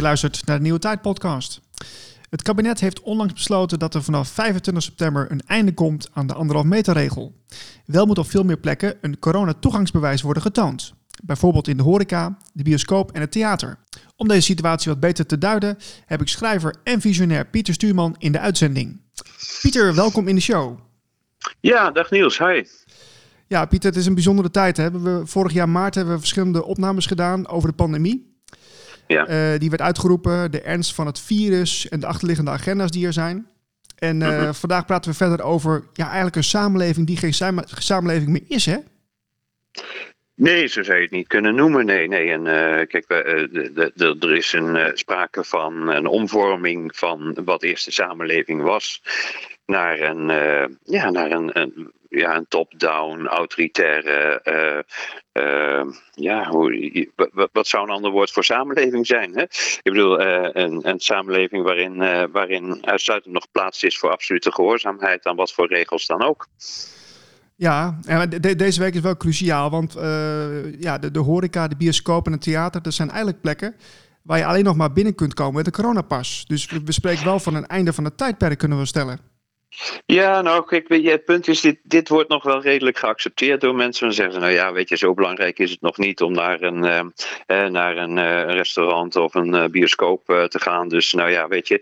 Je luistert naar de Nieuwe Tijd podcast. Het kabinet heeft onlangs besloten dat er vanaf 25 september een einde komt aan de anderhalf meter regel. Wel moet op veel meer plekken een coronatoegangsbewijs worden getoond. Bijvoorbeeld in de horeca, de bioscoop en het theater. Om deze situatie wat beter te duiden heb ik schrijver en visionair Pieter Stuurman in de uitzending. Pieter, welkom in de show. Ja, dag Niels, hi. Ja, Pieter, het is een bijzondere tijd. Hè? We, vorig jaar maart hebben we verschillende opnames gedaan over de pandemie. Ja. Uh, die werd uitgeroepen, de ernst van het virus en de achterliggende agenda's die er zijn. En uh, mm-hmm. vandaag praten we verder over ja, eigenlijk een samenleving die geen samenleving meer is, hè? Nee, zo zou je het niet kunnen noemen. Nee, nee. En uh, kijk, er is een, sprake van een omvorming van wat eerst de samenleving was naar een, ja, naar een, een ja, een top-down, autoritaire. Uh, uh, ja, hoe, wat zou een ander woord voor samenleving zijn? Hè? Ik bedoel, uh, een, een, samenleving waarin, waarin uitsluitend nog plaats is voor absolute gehoorzaamheid aan wat voor regels dan ook. Ja, deze week is wel cruciaal, want ja, de, horeca, de bioscoop en het theater, dat zijn eigenlijk plekken waar je alleen nog maar binnen kunt komen met een coronapas. Dus we spreken wel van een einde van het tijdperk, kunnen we stellen. Ja, nou, kijk, je, het punt is, dit, dit wordt nog wel redelijk geaccepteerd door mensen. Dan zeggen ze, nou ja, weet je, zo belangrijk is het nog niet om naar een, uh, naar een uh, restaurant of een uh, bioscoop te gaan. Dus nou ja, weet je,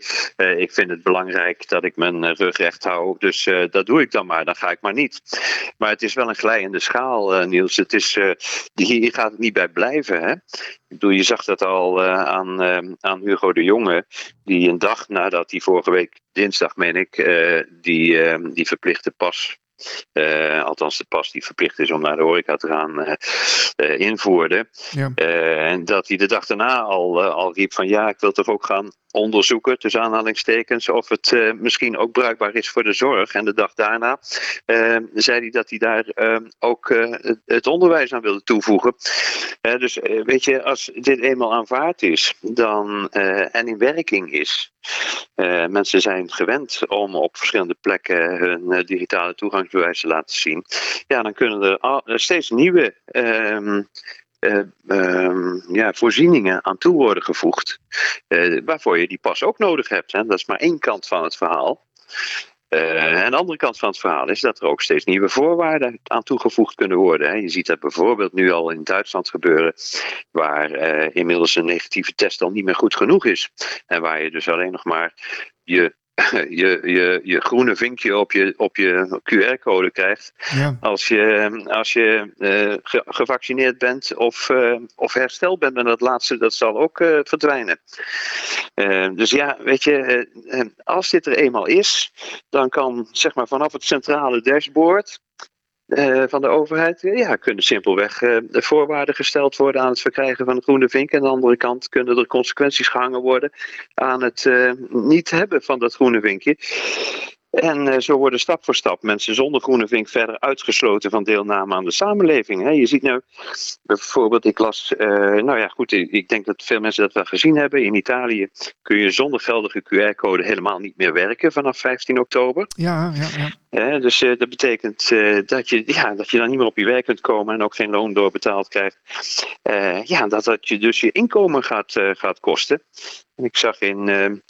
ik vind het belangrijk dat ik mijn rug recht hou. Dus dat doe ik dan maar, dan ga ik maar niet. Maar het is wel een glijende schaal, Niels. Het is, hier gaat het niet bij blijven, hè. Ik bedoel, je zag dat al aan, aan Hugo de Jonge, die een dag nadat hij vorige week dinsdag, meen ik, uh, die, die verplichte pas. Uh, althans, de pas die verplicht is om naar de horeca te gaan, invoerde. Ja. en dat hij de dag daarna al, al riep van ja, ik wil toch ook gaan onderzoeken, tussen aanhalingstekens, of het uh, misschien ook bruikbaar is voor de zorg. En de dag daarna uh, zei hij dat hij daar uh, ook het onderwijs aan wilde toevoegen. dus weet je, als dit eenmaal aanvaard is dan, en in werking is, mensen zijn gewend om op verschillende plekken hun digitale toegangsbewijs te laten zien, ja, dan kunnen er al, steeds nieuwe ehm, uh, ja, voorzieningen aan toe worden gevoegd. Waarvoor je die pas ook nodig hebt. Hè. Dat is maar één kant van het verhaal. Uh, en de andere kant van het verhaal is dat er ook steeds nieuwe voorwaarden aan toegevoegd kunnen worden. Hè. Je ziet dat bijvoorbeeld nu al in Duitsland gebeuren, waar inmiddels een negatieve test al niet meer goed genoeg is. En waar je dus alleen nog maar je je, je, je groene vinkje op je, op je QR-code krijgt. Ja. Als je, als je uh, gevaccineerd bent of, uh, of hersteld bent. En dat laatste dat zal ook uh, verdwijnen. dus ja, weet je, als dit er eenmaal is, dan kan zeg maar vanaf het centrale dashboard. Uh, van de overheid ja, kunnen simpelweg de voorwaarden gesteld worden aan het verkrijgen van een groene vink. En aan de andere kant kunnen er consequenties gehangen worden aan het uh, niet hebben van dat groene vinkje. En uh, zo worden stap voor stap mensen zonder groene vink verder uitgesloten van deelname aan de samenleving. Je ziet nu bijvoorbeeld, ik las, uh, nou ja goed, ik denk dat veel mensen dat wel gezien hebben. In Italië kun je zonder geldige QR-code helemaal niet meer werken vanaf 15 oktober. Ja, ja, ja. Dus uh, dat betekent dat, je, ja, dat je dan niet meer op je werk kunt komen en ook geen loon doorbetaald krijgt. ja, dat dat je dus je inkomen gaat, gaat kosten. En ik zag in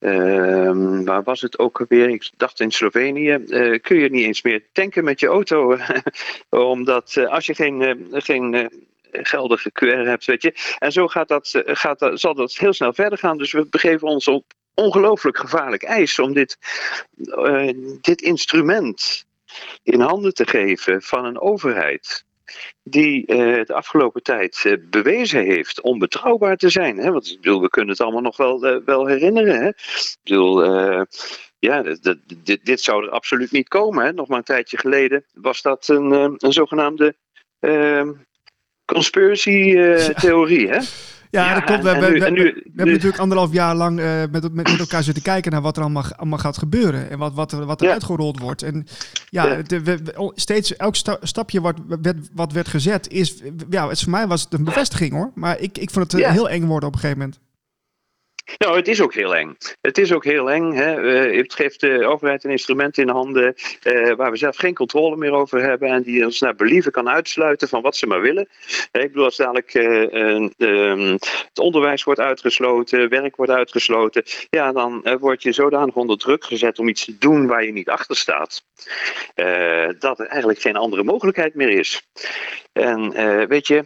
Uh, waar was het ook alweer? Ik dacht in Slovenië. Uh, kun je niet eens meer tanken met je auto. Omdat uh, als je geen, eh, geen geldige QR hebt, weet je. En zo gaat dat, gaat dat, zal dat heel snel verder gaan. Dus we begeven ons op ongelooflijk gevaarlijk ijs om dit, dit instrument in handen te geven van een overheid die uh, de afgelopen tijd uh, bewezen heeft onbetrouwbaar te zijn. Hè? Want ik bedoel, we kunnen het allemaal nog wel, uh, wel herinneren. Hè? Ik bedoel, ja, dit, dit zou er absoluut niet komen. Hè? Nog maar een tijdje geleden was dat een, een zogenaamde conspiracy-theorie. Hè? Ja, dat klopt. We, we, we, we, hebben natuurlijk anderhalf jaar lang uh, met, met, elkaar zitten kijken naar wat er allemaal, allemaal gaat gebeuren. En wat, wat, er, wat er uitgerold wordt. En ja, De, steeds elk stapje wat, wat werd gezet is... Ja, het, voor mij was het een bevestiging hoor. Maar ik, ik vond het heel eng worden op een gegeven moment. Nou, het is ook heel eng. Het is ook heel eng. Hè. het geeft de overheid een instrument in handen uh, waar we zelf geen controle meer over hebben en die ons naar believen kan uitsluiten van wat ze maar willen. ik bedoel, als dadelijk uh, het onderwijs wordt uitgesloten, werk wordt uitgesloten, ja, dan word je zodanig onder druk gezet om iets te doen waar je niet achter staat, dat er eigenlijk geen andere mogelijkheid meer is. En weet je.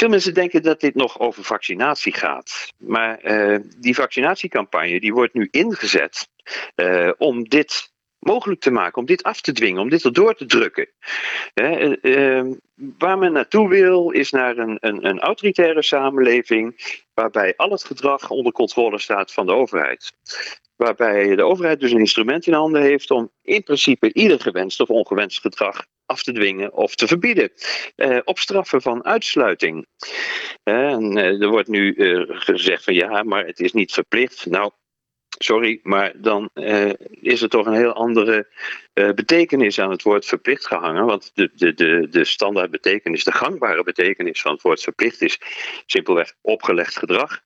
Veel mensen denken dat dit nog over vaccinatie gaat. Maar uh, die vaccinatiecampagne die wordt nu ingezet uh, om dit mogelijk te maken, om dit af te dwingen, om dit erdoor te drukken. Uh, waar men naartoe wil, is naar een, een, een autoritaire samenleving waarbij al het gedrag onder controle staat van de overheid. Waarbij de overheid dus een instrument in handen heeft om in principe ieder gewenst of ongewenst gedrag af te dwingen of te verbieden. Uh, op straffen van uitsluiting. en uh, er wordt nu uh, gezegd van ja, maar het is niet verplicht. Nou, sorry, maar dan is er toch een heel andere betekenis aan het woord verplicht gehangen. Want de, de, de, de standaard betekenis, de gangbare betekenis van het woord verplicht is simpelweg opgelegd gedrag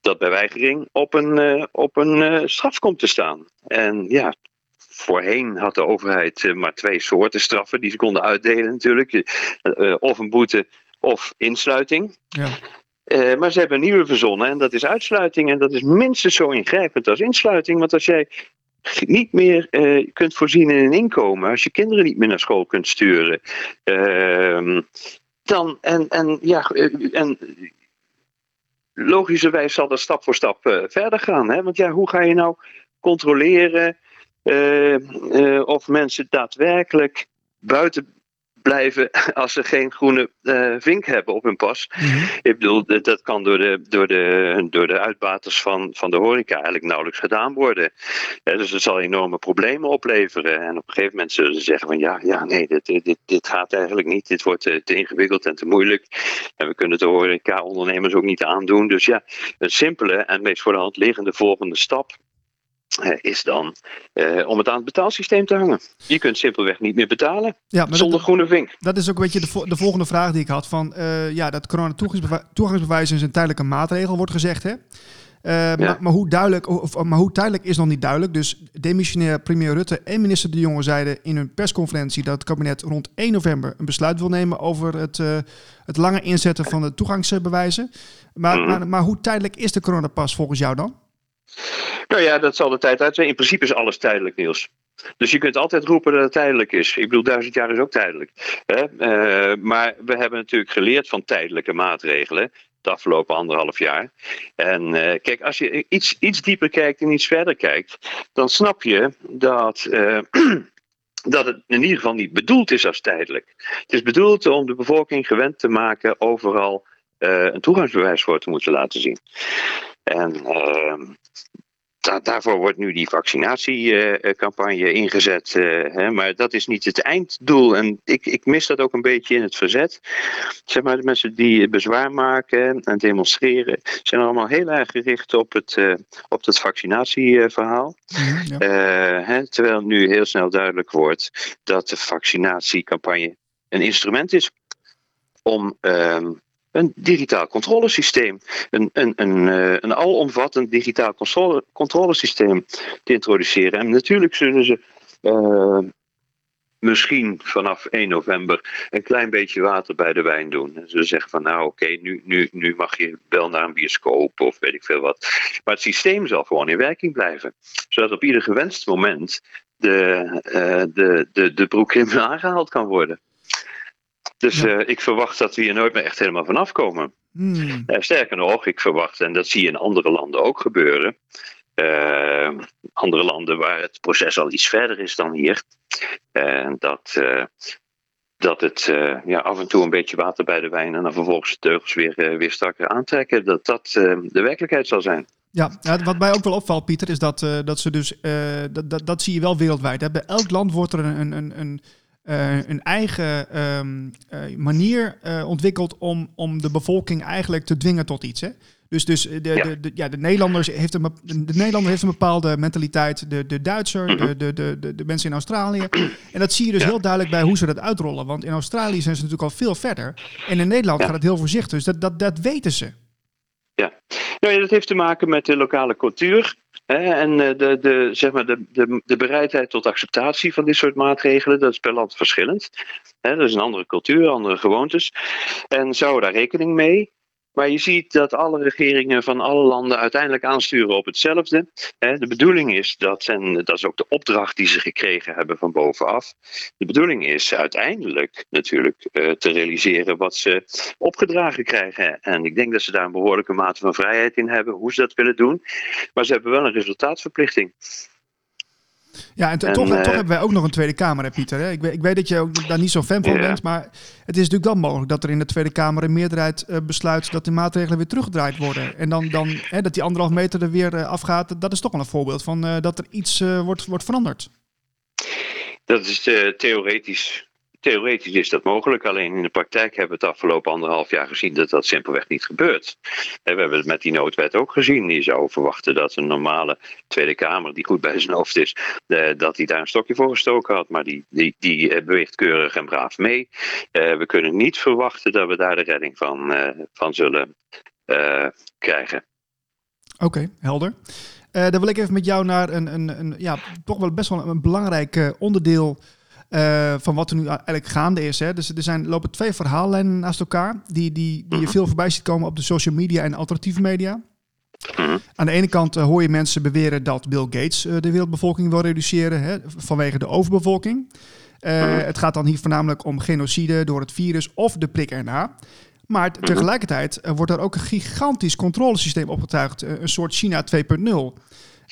dat bij weigering op een, op een straf komt te staan. En ja, Voorheen had de overheid eh, maar twee soorten straffen die ze konden uitdelen natuurlijk. Eh, eh, of een boete of insluiting. Ja. maar ze hebben een nieuwe verzonnen en dat is uitsluiting. En dat is minstens zo ingrijpend als insluiting. Want als jij niet meer kunt voorzien in een inkomen, als je kinderen niet meer naar school kunt sturen, ehm, dan en, en ja, en logischerwijs zal dat stap voor stap verder gaan. Hè? Want ja, hoe ga je nou controleren eh, eh, of mensen daadwerkelijk buiten blijven als ze geen groene uh, vink hebben op hun pas. Mhm. Ik bedoel, dat kan door de, door de, door de uitbaters van, van de horeca eigenlijk nauwelijks gedaan worden. dus het zal enorme problemen opleveren. En op een gegeven moment zullen ze zeggen van ja, ja nee, dit, dit, dit gaat eigenlijk niet. Dit wordt te, te ingewikkeld en te moeilijk. En we kunnen de horeca-ondernemers ook niet aandoen. Dus ja, een simpele en meest voor de hand liggende volgende stap is dan uh, om het aan het betaalsysteem te hangen. Je kunt simpelweg niet meer betalen ja, zonder groene vink. Dat is ook een beetje de, de volgende vraag die ik had. Van, uh, ja, dat corona-toegangsbewijs is een tijdelijke maatregel, wordt gezegd. Hè? Uh, maar, maar, hoe duidelijk, of, maar hoe tijdelijk is nog niet duidelijk. Dus demissionair premier Rutte en minister De Jonge zeiden in hun persconferentie dat het kabinet rond 1 november een besluit wil nemen over het, het lange inzetten van de toegangsbewijzen. Maar, mm. maar, maar hoe tijdelijk is de coronapas volgens jou dan? Nou ja, dat zal de tijd uit zijn. In principe is alles tijdelijk, Niels. Dus je kunt altijd roepen dat het tijdelijk is. Ik bedoel, duizend jaar is ook tijdelijk. Hè? Uh, maar we hebben natuurlijk geleerd van tijdelijke maatregelen. De afgelopen anderhalf jaar. En uh, kijk, als je iets, iets dieper kijkt en iets verder kijkt, dan snap je dat. Uh, dat het in ieder geval niet bedoeld is als tijdelijk. Het is bedoeld om de bevolking gewend te maken overal een toegangsbewijs voor te moeten laten zien. En ehm, daarvoor wordt nu die vaccinatiecampagne ingezet. Uh, hè, maar dat is niet het einddoel. En ik, ik mis dat ook een beetje in het verzet. Zeg maar, de mensen die bezwaar maken en demonstreren, zijn allemaal heel erg gericht op het, uh, op het vaccinatieverhaal. Mhm, hè, terwijl nu heel snel duidelijk wordt dat de vaccinatiecampagne een instrument is om ehm, een digitaal controlesysteem. Een, een, een, eh, een alomvattend digitaal controle, controlesysteem te introduceren. En natuurlijk zullen ze uh, misschien vanaf 1 november een klein beetje water bij de wijn doen. En ze zeggen van nou oké, nu, nu, nu mag je wel naar een bioscoop of weet ik veel wat. Maar het systeem zal gewoon in werking blijven. Zodat op ieder gewenst moment de, uh, de, de, de broek aangehaald kan worden. Dus eh, ik verwacht dat we hier nooit meer echt helemaal vanaf komen. Hmm. Uh, sterker nog, ik verwacht, en dat zie je in andere landen ook gebeuren. Uh, andere landen waar het proces al iets verder is dan hier. En dat, dat het ja, af en toe een beetje water bij de wijn en dan vervolgens de teugels weer, weer strakker aantrekken. Dat dat de werkelijkheid zal zijn. Ja, wat mij ook wel opvalt, Pieter, is dat, dat ze dus. dat, dat, dat zie je wel wereldwijd. Hè. Bij elk land wordt er een, een, een uh, een eigen um, uh, manier uh, ontwikkeld om, om de bevolking eigenlijk te dwingen tot iets. Hè? Dus, dus de, ja. De, de, ja, de, Nederlanders heeft een, de Nederlander heeft een bepaalde mentaliteit. De, de Duitser, de, de, de, de, mensen in Australië. En dat zie je dus heel duidelijk bij hoe ze dat uitrollen. Want in Australië zijn ze natuurlijk al veel verder. En in Nederland gaat het heel voorzichtig. Dus dat, dat, dat weten ze. Nou ja, dat heeft te maken met de lokale cultuur. En de, de, zeg maar de, de, de bereidheid tot acceptatie van dit soort maatregelen, dat is per land verschillend. Dat is een andere cultuur, andere gewoontes. En zou daar rekening mee? Maar je ziet dat alle regeringen van alle landen uiteindelijk aansturen op hetzelfde. De bedoeling is dat, en dat is ook de opdracht die ze gekregen hebben van bovenaf. De bedoeling is uiteindelijk natuurlijk eh, te realiseren wat ze opgedragen krijgen. En ik denk dat ze daar een behoorlijke mate van vrijheid in hebben hoe ze dat willen doen. Maar ze hebben wel een resultaatverplichting. Ja, en, toch, toch, eh, hebben wij ook nog een Tweede Kamer, hè, Pieter. Hè? Ik, weet, ik weet dat je ook daar niet zo fan van bent, maar het is natuurlijk wel mogelijk dat er in de Tweede Kamer een meerderheid uh, besluit dat de maatregelen weer teruggedraaid worden. En dan, dan hè, dat die anderhalf meter er weer uh, afgaat, dat is toch wel een voorbeeld van dat er iets wordt, wordt veranderd. Dat is theoretisch Theoretisch is dat mogelijk, alleen in de praktijk hebben we het afgelopen anderhalf jaar gezien dat dat simpelweg niet gebeurt. We hebben het met die noodwet ook gezien. Die zou verwachten dat een normale Tweede Kamer, die goed bij zijn hoofd is, dat hij daar een stokje voor gestoken had. Maar die, die, die eh, beweegt keurig en braaf mee. Eh, we kunnen niet verwachten dat we daar de redding van, uh, van zullen krijgen. Oké, helder. dan wil ik even met jou naar een, een, een ja, toch wel best wel een belangrijk onderdeel uh, van wat er nu eigenlijk gaande is. Hè. Dus er zijn, lopen twee verhaallijnen naast elkaar, die, die, die je mhm. veel voorbij ziet komen op de social media en alternatieve media. Mhm. Aan de ene kant uh, hoor je mensen beweren dat Bill Gates uh, de wereldbevolking wil reduceren hè, vanwege de overbevolking. Mhm. Het gaat dan hier voornamelijk om genocide door het virus of de prik erna. Maar tegelijkertijd wordt er ook een gigantisch controlesysteem opgetuigd, een soort China 2.0.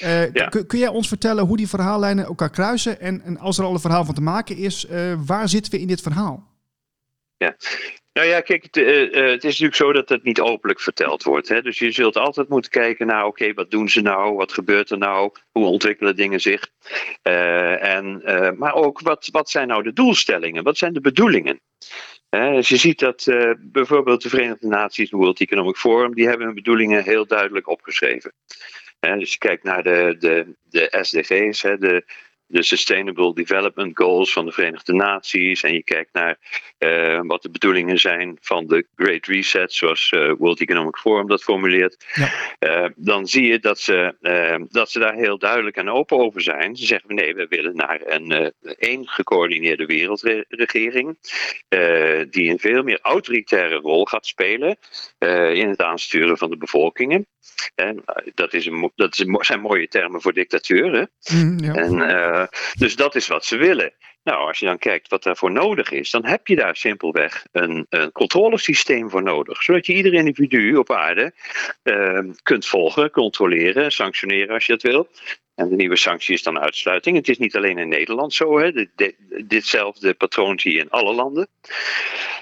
Uh, kun, jij ons vertellen hoe die verhaallijnen elkaar kruisen? En, en als er al een verhaal van te maken is, uh, waar zitten we in dit verhaal? Ja, nou ja, kijk, het, uh, het, is natuurlijk zo dat het niet openlijk verteld wordt. Hè? Dus je zult altijd moeten kijken naar, oké, wat doen ze nou? Wat gebeurt er nou? Hoe ontwikkelen dingen zich? en, maar ook, wat, wat zijn nou de doelstellingen? Wat zijn de bedoelingen? dus je ziet dat bijvoorbeeld de Verenigde Naties, de World Economic Forum, die hebben hun bedoelingen heel duidelijk opgeschreven dus je kijkt naar de, de, de SDG's, hè, de, de Sustainable Development Goals van de Verenigde Naties. En je kijkt naar uh, wat de bedoelingen zijn van de Great Reset, zoals uh, World Economic Forum dat formuleert. Ja. Uh, dan zie je dat ze, dat ze daar heel duidelijk en open over zijn. Ze zeggen nee, we willen naar een één gecoördineerde wereldregering. die een veel meer autoritaire rol gaat spelen in het aansturen van de bevolkingen. En dat, is een, dat zijn mooie termen voor dictatuur. Hè? Mm, ja. En eh, dus dat is wat ze willen. Nou, als je dan kijkt wat daarvoor nodig is, dan heb je daar simpelweg een, een controlesysteem voor nodig. Zodat je ieder individu op aarde uh, kunt volgen, controleren, sanctioneren als je dat wil. En de nieuwe sanctie is dan uitsluiting. Het is niet alleen in Nederland zo. Hè. ditzelfde patroon zie je in alle landen.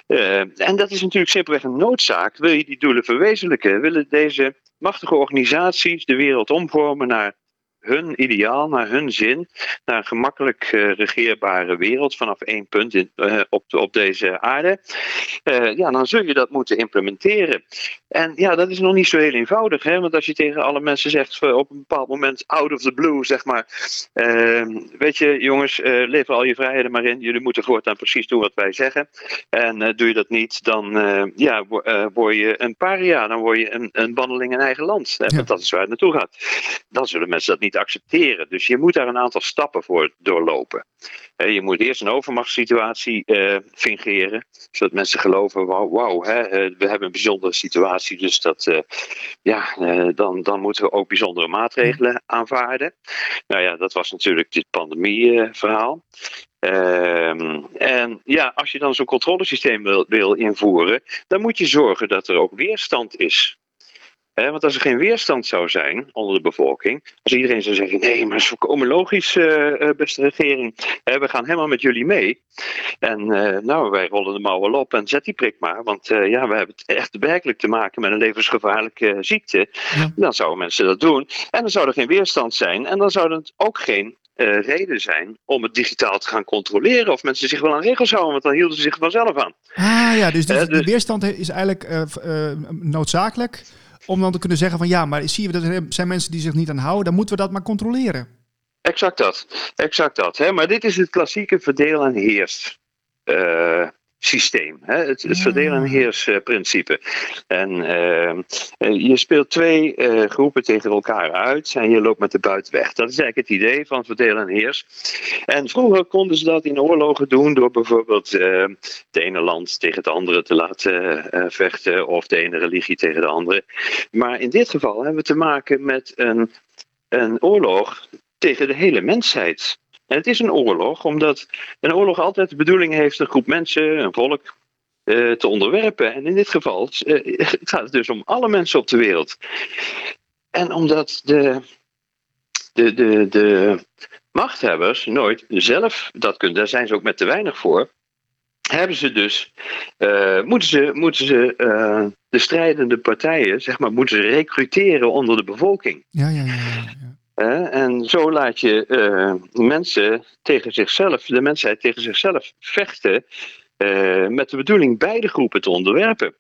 Uh, en dat is natuurlijk simpelweg een noodzaak. Wil je die doelen verwezenlijken? Willen deze machtige organisaties de wereld omvormen naar hun ideaal, naar hun zin, naar een gemakkelijk uh, regeerbare wereld vanaf één punt in, uh, op, op deze aarde, uh, ja, dan zul je dat moeten implementeren. En ja, dat is nog niet zo heel eenvoudig, hè? want als je tegen alle mensen zegt op een bepaald moment out of the blue, zeg maar, ehm, weet je, jongens, lever al je vrijheden maar in, jullie moeten voortaan precies doen wat wij zeggen. En doe je dat niet, dan ja, word je een paria, dan word je een, een wandeling in eigen land. Hè? Want dat is waar het naartoe gaat. Dan zullen mensen dat niet accepteren. Dus je moet daar een aantal stappen voor doorlopen. Je moet eerst een overmachtssituatie uh, fingeren, zodat mensen geloven: wauw, eh, we hebben een bijzondere situatie, dus dat, uh, ja, dan, dan moeten we ook bijzondere maatregelen aanvaarden. Nou ja, dat was natuurlijk dit pandemieverhaal. Uh, en ja, als je dan zo'n controlesysteem wil, wil invoeren, dan moet je zorgen dat er ook weerstand is want als er geen weerstand zou zijn onder de bevolking, als iedereen zou zeggen: nee, maar het is volkomen logisch, uh, beste regering, we gaan helemaal met jullie mee. En uh, nou, wij rollen de mouw wel op en zet die prik maar, want ja, we hebben het echt werkelijk te maken met een levensgevaarlijke ziekte. Dan zouden mensen dat doen. En dan zou er geen weerstand zijn en dan zou het ook geen reden zijn om het digitaal te gaan controleren. Of mensen zich wel aan regels houden, want dan hielden ze zich vanzelf aan. Ah ja, dus, dus de weerstand is eigenlijk noodzakelijk om dan te kunnen zeggen van ja, maar zie je, er zijn mensen die zich niet aan houden, dan moeten we dat maar controleren. Exact dat, exact dat. Hè? Maar dit is het klassieke verdeel en heers uh, systeem. Hè? Het, het verdelen en heersprincipe. En je speelt twee groepen tegen elkaar uit en je loopt met de buit weg. Dat is eigenlijk het idee van verdelen en heers. En vroeger konden ze dat in oorlogen doen door bijvoorbeeld de ene land tegen het andere te laten vechten of de ene religie tegen de andere. Maar in dit geval hebben we te maken met een, een oorlog tegen de hele mensheid. En het is een oorlog, omdat een oorlog altijd de bedoeling heeft een groep mensen, een volk, eh, te onderwerpen. En in dit geval uh, gaat het dus om alle mensen op de wereld. En omdat de, de, de, de machthebbers nooit zelf dat kunnen, daar zijn ze ook met te weinig voor, hebben ze dus, uh, moeten ze, moeten ze de strijdende partijen, zeg maar, moeten ze recruteren onder de bevolking. Ja, ja. ja en zo laat je uh, mensen tegen zichzelf, de mensheid tegen zichzelf vechten. Uh, met de bedoeling beide groepen te onderwerpen.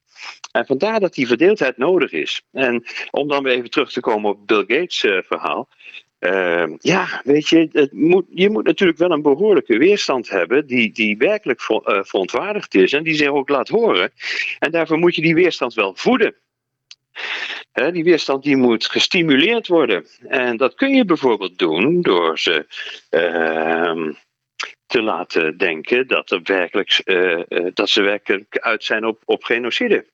En vandaar dat die verdeeldheid nodig is. En om dan weer even terug te komen op Bill Gates' uh, verhaal. ja, weet je, het moet, je moet natuurlijk wel een behoorlijke weerstand hebben die, die werkelijk verontwaardigd is en die zich ook laat horen. En daarvoor moet je die weerstand wel voeden die weerstand die moet gestimuleerd worden. En dat kun je bijvoorbeeld doen door ze ehm, te laten denken dat, er werkelijk, uh, dat ze werkelijk uit zijn op, op genocide.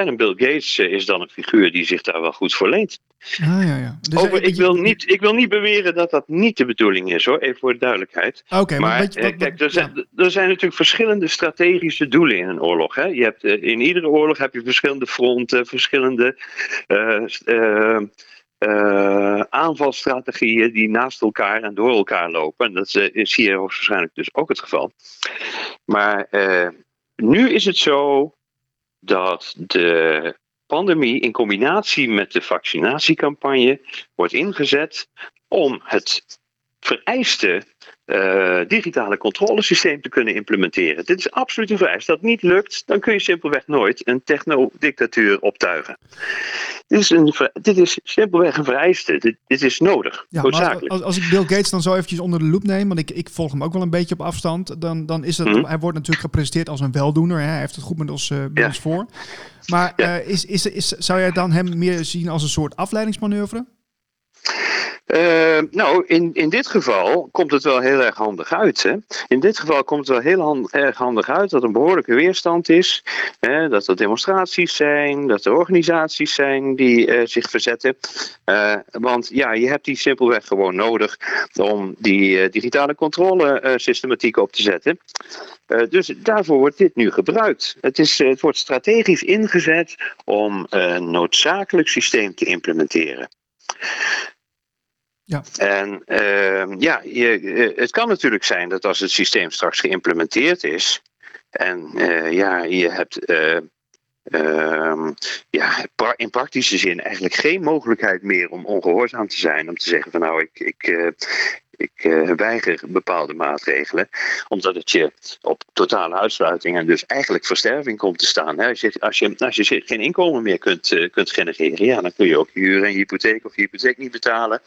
En een Bill Gates eh, is dan een figuur die zich daar wel goed voor leent. Ah, ja, ja. Dus Over, ik, wil niet, ik wil niet beweren dat dat niet de bedoeling is hoor, even voor de duidelijkheid. Oké, maar, maar je, kijk, er zijn, er zijn natuurlijk verschillende strategische doelen in een oorlog. Hè? Je hebt, in iedere oorlog heb je verschillende fronten, verschillende uh, uh, aanvalsstrategieën die naast elkaar en door elkaar lopen. En dat is hier waarschijnlijk dus ook het geval. Maar nu is het zo dat de pandemie in combinatie met de vaccinatiecampagne wordt ingezet om het vereiste uh, digitale controlesysteem te kunnen implementeren. Dit is absoluut een vereist. Dat niet lukt, dan kun je simpelweg nooit een technodictatuur optuigen. Dit is, een, dit is simpelweg een vereiste. Dit, dit is nodig. Ja, noodzakelijk. Als, als, ik Bill Gates dan zo eventjes onder de loep neem, want ik, ik volg hem ook wel een beetje op afstand, dan, dan is het, mhm. hij wordt natuurlijk gepresenteerd als een weldoener. Hè? Hij heeft het goed met ons, uh, met ons voor. Maar uh, is, is, is, zou jij dan hem meer zien als een soort afleidingsmanoeuvre? Uh, nou, in, in dit geval komt het wel heel erg handig uit. Hè? In dit geval komt het wel heel erg handig uit dat er behoorlijke weerstand is. Hè? Dat er demonstraties zijn, dat er organisaties zijn die uh, zich verzetten. Uh, want ja, je hebt die simpelweg gewoon nodig om die digitale controle systematiek op te zetten. dus daarvoor wordt dit nu gebruikt. Het, is, het wordt strategisch ingezet om een noodzakelijk systeem te implementeren. Ja. En uh, ja, je, eh, het kan natuurlijk zijn dat als het systeem straks geïmplementeerd is. En uh, ja, je hebt uh, ja, in praktische zin eigenlijk geen mogelijkheid meer om ongehoorzaam te zijn. Om te zeggen van nou, ik, ik, ik uh, weiger bepaalde maatregelen, omdat het je op totale uitsluiting en dus eigenlijk versterving komt te staan. Hè. Als, je, als, je, als je geen inkomen meer kunt, uh, kunt genereren, ja, dan kun je ook huur en hypotheek of je hypotheek niet betalen.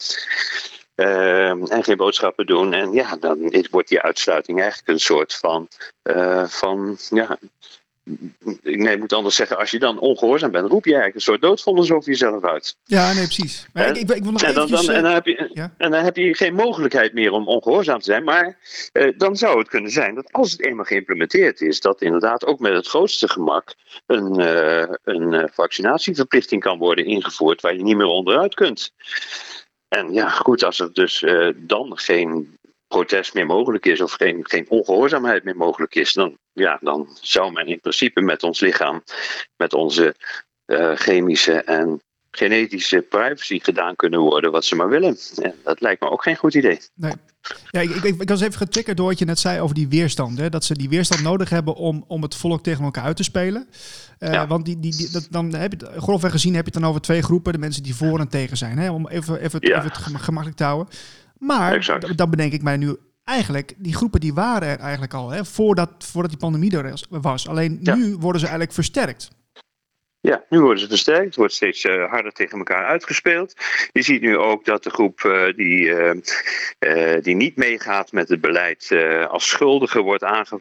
Uh, en geen boodschappen doen. En ja, dan wordt die uitsluiting eigenlijk een soort van, uh, van ja, nee, ik moet anders zeggen, als je dan ongehoorzaam bent, roep je eigenlijk een soort doodvonnis over jezelf uit. Ja, nee, precies. Maar ik, ik, ik, wil nog en, dan, dan, en, dan heb je, ja? en dan heb je geen mogelijkheid meer om ongehoorzaam te zijn. Maar eh, dan zou het kunnen zijn dat als het eenmaal geïmplementeerd is, dat inderdaad ook met het grootste gemak een, uh, een uh, vaccinatieverplichting kan worden ingevoerd waar je niet meer onderuit kunt. En ja, goed, als er dus uh, dan geen protest meer mogelijk is of geen, geen ongehoorzaamheid meer mogelijk is, dan, ja, dan zou men in principe met ons lichaam, met onze uh, chemische en genetische privacy gedaan kunnen worden wat ze maar willen. En dat lijkt me ook geen goed idee. Nee. Ja, ik, ik, ik was even getriggerd door wat je net zei over die weerstand. Hè? Dat ze die weerstand nodig hebben om, om het volk tegen elkaar uit te spelen. Uh, ja. Want die, die, die, dat, dan heb je, grofweg gezien heb je het dan over twee groepen. De mensen die voor en tegen zijn. Hè? Om even, even, ja. even het gemakkelijk te houden. Maar dan bedenk ik mij nu eigenlijk, die groepen die waren er eigenlijk al, hè, voordat, voordat die pandemie er was. Alleen nu worden ze eigenlijk versterkt. Ja, nu worden ze versterkt. Het wordt steeds uh, harder tegen elkaar uitgespeeld. Je ziet nu ook dat de groep uh, die, uh, die niet meegaat met het beleid als schuldige wordt aange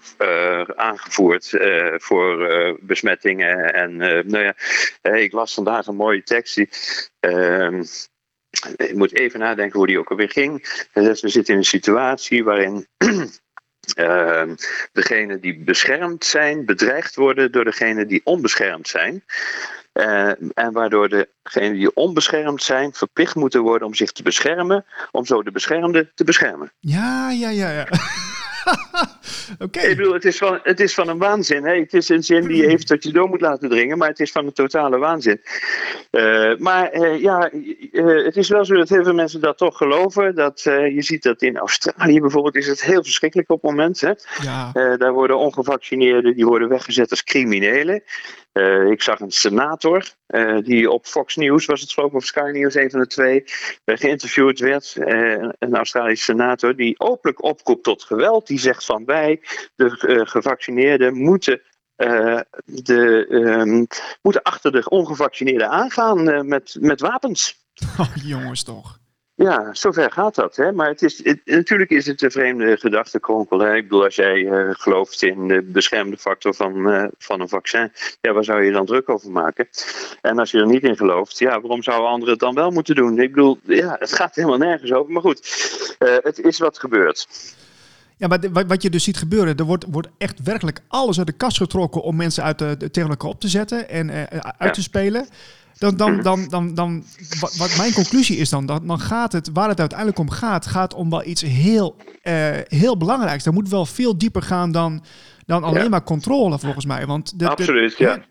aangevoerd voor besmettingen. En nou ja, ik las vandaag een mooie tekst. Die, ehm, ik moet even nadenken hoe die ook alweer ging. Dus we zitten in een situatie waarin uh, degenen die beschermd zijn bedreigd worden door degenen die onbeschermd zijn. Uh, en waardoor degenen die onbeschermd zijn verplicht moeten worden om zich te beschermen, om zo de beschermden te beschermen. Ja, ja, ja, ja. Oké. Ik bedoel, het is van, het is van een waanzin. Hè? Het is een zin die je even tot je door moet laten dringen, maar het is van een totale waanzin. Uh, maar uh, ja, uh, het is wel zo dat heel veel mensen dat toch geloven. Dat, je ziet dat in Australië bijvoorbeeld is het heel verschrikkelijk op het moment. Hè? Ja. daar worden ongevaccineerden die worden weggezet als criminelen. Uh, ik zag een senator uh, die op Fox News, was het geloof of Sky News, een van de twee, uh, geïnterviewd werd. een Australische senator die openlijk oproept tot geweld. Die zegt van wij, de gevaccineerden, moeten de, um, moeten achter de ongevaccineerden aangaan met, met wapens. Oh, jongens toch. Ja, zover gaat dat. Hè? Maar het is, het, natuurlijk is het een vreemde gedachtenkronkel. Ik bedoel, als jij uh, gelooft in de beschermde factor van, uh, van een vaccin, ja, waar zou je dan druk over maken? En als je er niet in gelooft, ja, waarom zouden anderen het dan wel moeten doen? Ik bedoel, ja, het gaat helemaal nergens over. Maar goed, uh, het is wat gebeurt. Ja, maar wat je dus ziet gebeuren, er wordt, wordt echt werkelijk alles uit de kast getrokken om mensen uit de, de tegen elkaar op te zetten en uit ja. te spelen dan, dan, dan, dan, dan, wat mijn conclusie is dan, dan gaat het, waar het uiteindelijk om gaat, gaat om wel iets heel, uh, heel belangrijks. Dat moet wel veel dieper gaan dan, dan alleen maar controle, volgens mij. Want de, Absoluut, de, ja.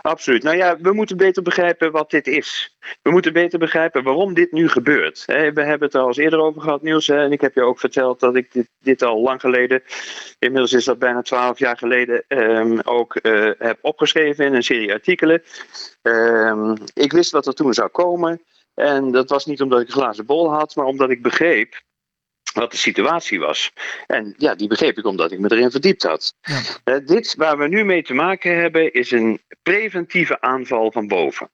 Absoluut. Nou ja, we moeten beter begrijpen wat dit is. We moeten beter begrijpen waarom dit nu gebeurt. We hebben het er al eens eerder over gehad, Niels. En ik heb je ook verteld dat ik dit, dit al lang geleden, inmiddels is dat bijna twaalf jaar geleden, um, ook uh, heb opgeschreven in een serie artikelen. Um, ik wist wat er toen zou komen. En dat was niet omdat ik een glazen bol had, maar omdat ik begreep wat de situatie was. En ja, die begreep ik omdat ik me erin verdiept had. Ja. Uh, dit waar we nu mee te maken hebben is een preventieve aanval van boven.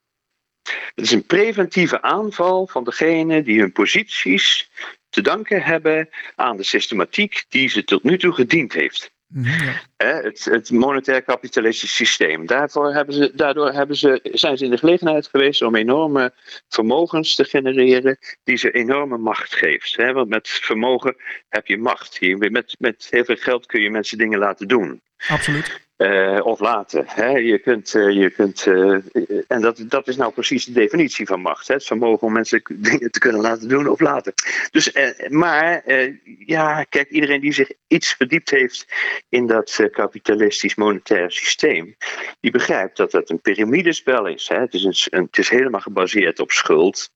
Het is een preventieve aanval van degene die hun posities te danken hebben aan de systematiek die ze tot nu toe gediend heeft. Mhm, het, het, monetair kapitalistisch systeem. Daarvoor hebben ze, daardoor hebben ze, zijn ze in de gelegenheid geweest om enorme vermogens te genereren die ze enorme macht geeft. Want met vermogen heb je macht. Met, met heel veel geld kun je mensen dingen laten doen. Absoluut. Uh, of laten. Hè. Je kunt, uh, je kunt uh, en dat, dat is nou precies de definitie van macht. Hè. Het vermogen om mensen dingen te kunnen laten doen of laten. Dus, maar ja, kijk, iedereen die zich iets verdiept heeft in dat kapitalistisch monetair systeem, die begrijpt dat dat een piramidespel is. Hè. Het, is een, het is helemaal gebaseerd op schuld.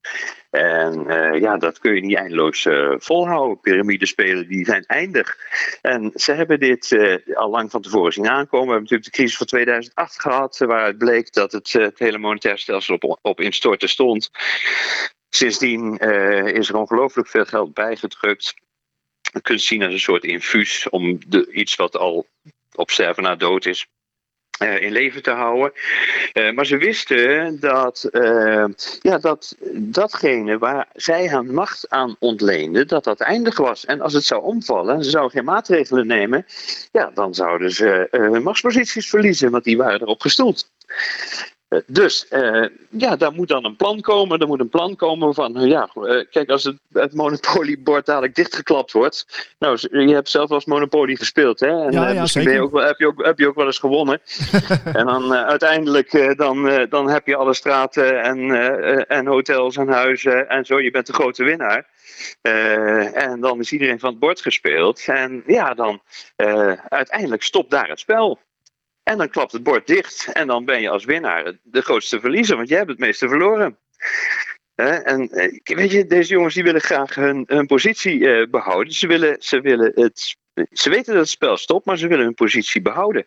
En uh, ja, dat kun je niet eindeloos uh, volhouden. Piramidespelen die zijn eindig. En ze hebben dit uh, al lang van tevoren zien aankomen. We hebben natuurlijk de crisis van 2008 gehad, waaruit bleek dat het, het hele monetaire stelsel op, op instorten stond. Sindsdien is er ongelooflijk veel geld bijgedrukt. Je kunt zien als een soort infuus om de, iets wat al op sterven na dood is, uh, in leven te houden. Uh, maar ze wisten dat, uh, ja, dat datgene waar zij hun macht aan ontleenden, dat dat eindig was. En als het zou omvallen, ze zouden geen maatregelen nemen, ja, dan zouden ze hun machtsposities verliezen, want die waren erop gestoeld. Dus uh, ja, daar moet dan een plan komen. Er moet een plan komen van, ja, uh, kijk, als het, het monopoliebord dadelijk dichtgeklapt wordt. Nou, je hebt zelf als monopolie gespeeld, hè? En ja, ja, misschien ben je ook, heb, je ook, heb je ook wel eens gewonnen. en dan uiteindelijk, dan, dan heb je alle straten en, en hotels en huizen en zo. Je bent de grote winnaar. en dan is iedereen van het bord gespeeld. En ja, dan uiteindelijk stopt daar het spel. En dan klapt het bord dicht en dan ben je als winnaar de grootste verliezer, want jij hebt het meeste verloren. en eh, weet je, deze jongens die willen graag hun, hun positie eh, behouden. Ze, willen, ze, willen het, ze weten dat het spel stopt, maar ze willen hun positie behouden.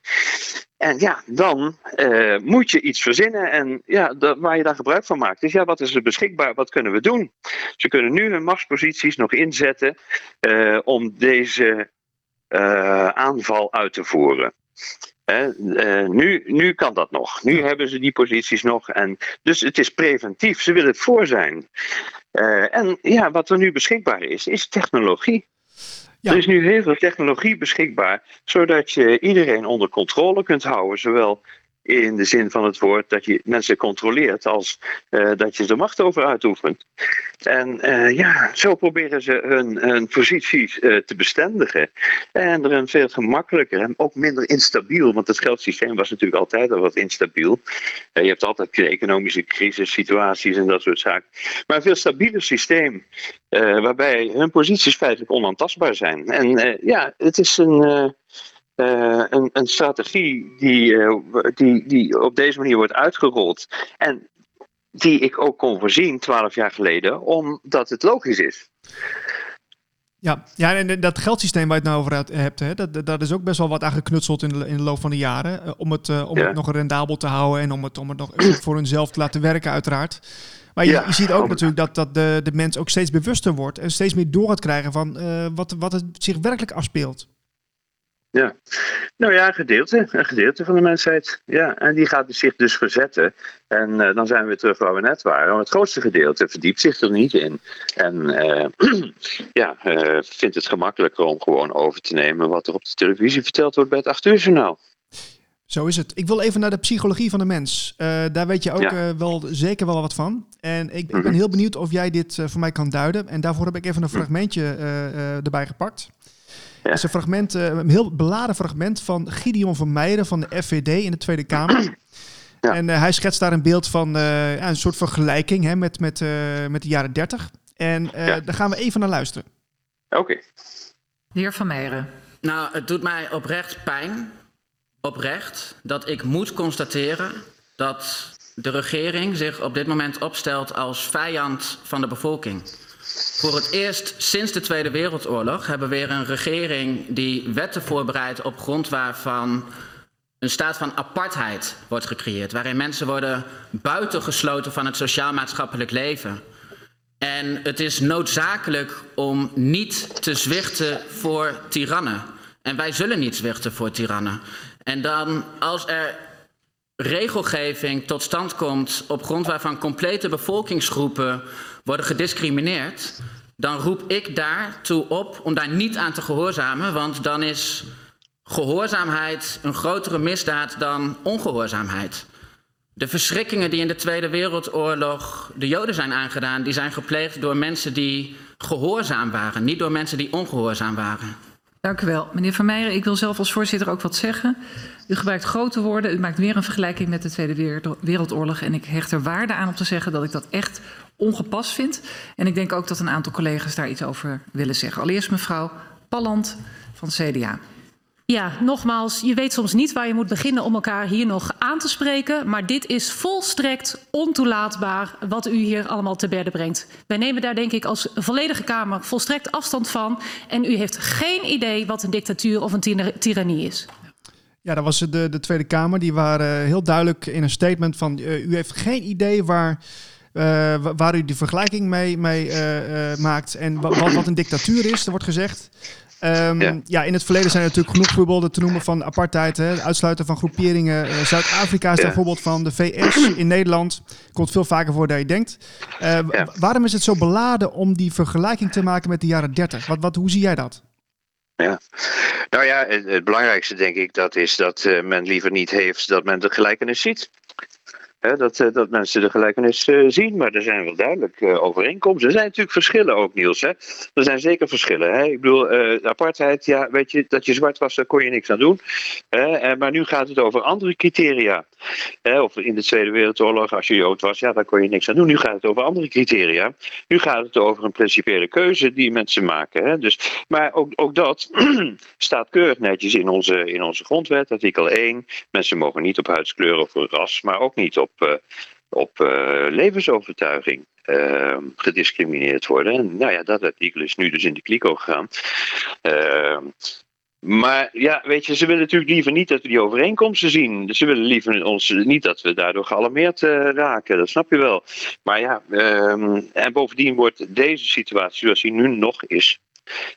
En ja, dan uh, moet je iets verzinnen en ja, waar je daar gebruik van maakt. Dus ja, wat is er beschikbaar? Wat kunnen we doen? Ze kunnen nu hun machtsposities nog inzetten om deze aanval uit te voeren. Nu, nu kan dat nog. Nu hebben ze die posities nog. En, dus het is preventief. Ze willen het voor zijn. en ja, wat er nu beschikbaar is, is technologie. Er is nu heel veel technologie beschikbaar, zodat je iedereen onder controle kunt houden. Zowel in de zin van het woord dat je mensen controleert als uh, dat je de macht over uitoefent. En uh, ja, zo proberen ze hun, hun posities uh, te bestendigen. En er een veel gemakkelijker en ook minder instabiel, want het geldsysteem was natuurlijk altijd al wat instabiel. je hebt altijd economische crisissituaties en dat soort zaken. Maar een veel stabieler systeem, waarbij hun posities feitelijk onaantastbaar zijn. En ja, het is een uh, een, een, strategie die, uh, die, die op deze manier wordt uitgerold. En die ik ook kon voorzien twaalf jaar geleden, omdat het logisch is. Ja, ja, en dat geldsysteem waar je het nou over hebt, hè, dat, dat is ook best wel wat aangeknutseld in de, in de loop van de jaren. Uh, om het, om het nog rendabel te houden en om het, om het nog voor hunzelf te laten werken, uiteraard. Maar je, je ziet ook natuurlijk dat, dat de, de mens ook steeds bewuster wordt en steeds meer door gaat krijgen van wat, wat het zich werkelijk afspeelt. Ja, nou ja, een gedeelte, een gedeelte van de mensheid. Ja, en die gaat zich dus verzetten. En uh, dan zijn we weer terug waar we net waren. Want het grootste gedeelte verdiept zich er niet in. En uh, ja, uh, vindt het gemakkelijker om gewoon over te nemen wat er op de televisie verteld wordt bij het 8 uur journaal. Zo is het. Ik wil even naar de psychologie van de mens. daar weet je ook ja. wel zeker wel wat van. En ik, ik ben mhm. heel benieuwd of jij dit voor mij kan duiden. En daarvoor heb ik even een fragmentje erbij gepakt. Ja. is een fragment, eh, een heel beladen fragment van Gideon van Meijeren van de FVD in de Tweede Kamer. Ja. En uh, hij schetst daar een beeld van uh, ja, een soort vergelijking hè, met, met, uh, met de jaren 30. En ja. daar gaan we even naar luisteren. Oké. Okay. De heer Van Meijeren. Nou, het doet mij oprecht pijn, oprecht, dat ik moet constateren dat de regering zich op dit moment opstelt als vijand van de bevolking. Voor het eerst sinds de Tweede Wereldoorlog hebben we weer een regering die wetten voorbereidt op grond waarvan een staat van apartheid wordt gecreëerd, waarin mensen worden buitengesloten van het sociaal-maatschappelijk leven. En het is noodzakelijk om niet te zwichten voor tirannen. En wij zullen niet zwichten voor tirannen. En dan, als er regelgeving tot stand komt op grond waarvan complete bevolkingsgroepen worden gediscrimineerd, dan roep ik daartoe op om daar niet aan te gehoorzamen, want dan is gehoorzaamheid een grotere misdaad dan ongehoorzaamheid. De verschrikkingen die in de Tweede Wereldoorlog de Joden zijn aangedaan, die zijn gepleegd door mensen die gehoorzaam waren, niet door mensen die ongehoorzaam waren. Dank u wel. Meneer Van Meijeren, ik wil zelf als voorzitter ook wat zeggen. U gebruikt grote woorden, u maakt weer een vergelijking met de Tweede Wereldoorlog. En ik hecht er waarde aan om te zeggen dat ik dat echt ongepast vind. En ik denk ook dat een aantal collega's daar iets over willen zeggen. Allereerst mevrouw Palland van CDA. Ja, nogmaals, je weet soms niet waar je moet beginnen om elkaar hier nog aan te spreken. Maar dit is volstrekt ontoelaatbaar wat u hier allemaal te berden brengt. Wij nemen daar denk ik als volledige Kamer volstrekt afstand van. En u heeft geen idee wat een dictatuur of een tirannie is. Ja, dat was de, de Tweede Kamer. Die waren heel duidelijk in een statement van... Uh, u heeft geen idee waar uh, waar u die vergelijking mee, mee uh, maakt en wat, wat, een dictatuur is, er wordt gezegd. Um, ja. ja. in het verleden zijn er natuurlijk genoeg voorbeelden te noemen van apartheid. Hè, het uitsluiten van groeperingen. Zuid-Afrika is ja. daar voorbeeld van. De VS in Nederland komt veel vaker voor dan je denkt. Ja. Waarom is het zo beladen om die vergelijking te maken met de jaren 30? Wat, wat, hoe zie jij dat? Ja, nou ja, het, het belangrijkste denk ik dat is dat men liever niet heeft dat men de gelijkenis ziet dat, eh, dat mensen de gelijkenis uh, zien, maar er zijn wel duidelijk uh, overeenkomsten. Er zijn natuurlijk verschillen ook, Niels. Hè? Er zijn zeker verschillen. Hè? Ik bedoel, apartheid, ja, weet je, dat je zwart was, daar kon je niks aan doen. Maar nu gaat het over andere criteria. Of in de Tweede Wereldoorlog, als je Jood was, ja, daar kon je niks aan doen. Nu gaat het over andere criteria. Nu gaat het over een principiële keuze die mensen maken. Hè? Dus, maar ook, ook dat staat keurig netjes in onze, in onze grondwet, artikel 1. Mensen mogen niet op huidskleur of ras, maar ook niet op uh, op uh, levensovertuiging uh, gediscrimineerd worden. En nou ja, dat artikel is nu dus in de kliko gegaan. Ehm, maar ja, weet je, ze willen natuurlijk liever niet dat we die overeenkomsten zien. Ze willen liever ons niet dat we daardoor gealarmeerd uh, raken. Dat snap je wel. Maar ja, ehm, en bovendien wordt deze situatie zoals die nu nog is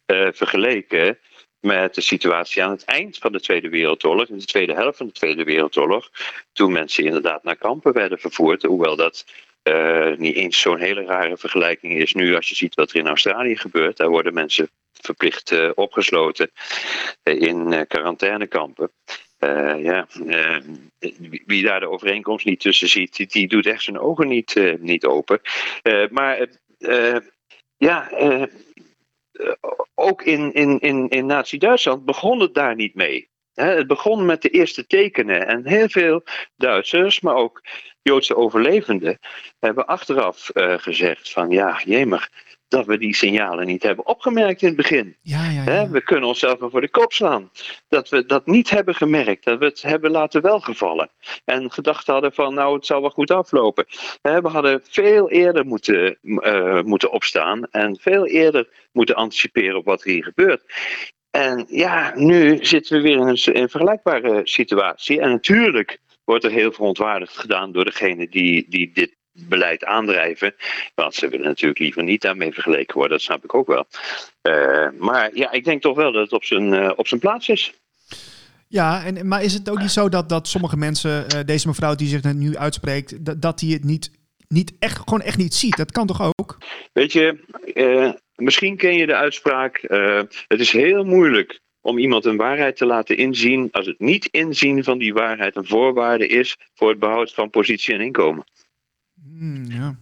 uh, vergeleken met de situatie aan het eind van de Tweede Wereldoorlog, in de tweede helft van de Tweede Wereldoorlog, toen mensen inderdaad naar kampen werden vervoerd, hoewel dat uh, niet eens zo'n hele rare vergelijking is nu als je ziet wat er in Australië gebeurt. Daar worden mensen verplicht uh, opgesloten uh, in quarantainekampen. ja, wie daar de overeenkomst niet tussen ziet, die, doet echt zijn ogen niet, niet open. maar ja, ook in, in, in, in Nazi-Duitsland begon het daar niet mee. het begon met de eerste tekenen en heel veel Duitsers, maar ook Joodse overlevenden hebben achteraf gezegd van ja, jemig, dat we die signalen niet hebben opgemerkt in het begin. Ja, ja, ja. we kunnen onszelf maar voor de kop slaan. Dat we dat niet hebben gemerkt, dat we het hebben laten welgevallen. En gedacht hadden van nou, het zal wel goed aflopen. we hadden veel eerder moeten, uh, moeten opstaan en veel eerder moeten anticiperen op wat er hier gebeurt. En ja, nu zitten we weer in een, in een vergelijkbare situatie. En natuurlijk wordt er heel verontwaardigd gedaan door degene die, die dit beleid aandrijven. Want ze willen natuurlijk liever niet daarmee vergeleken worden, dat snap ik ook wel. Uh, maar ja, ik denk toch wel dat het op zijn, uh, op zijn plaats is. Ja, en, maar is het ook niet zo dat, dat sommige mensen, uh, deze mevrouw die zich nu uitspreekt, dat, dat die het niet, niet echt, gewoon echt niet ziet? Dat kan toch ook? Weet je, misschien ken je de uitspraak, het is heel moeilijk om iemand een waarheid te laten inzien als het niet inzien van die waarheid een voorwaarde is voor het behoud van positie en inkomen. Hmm, ja.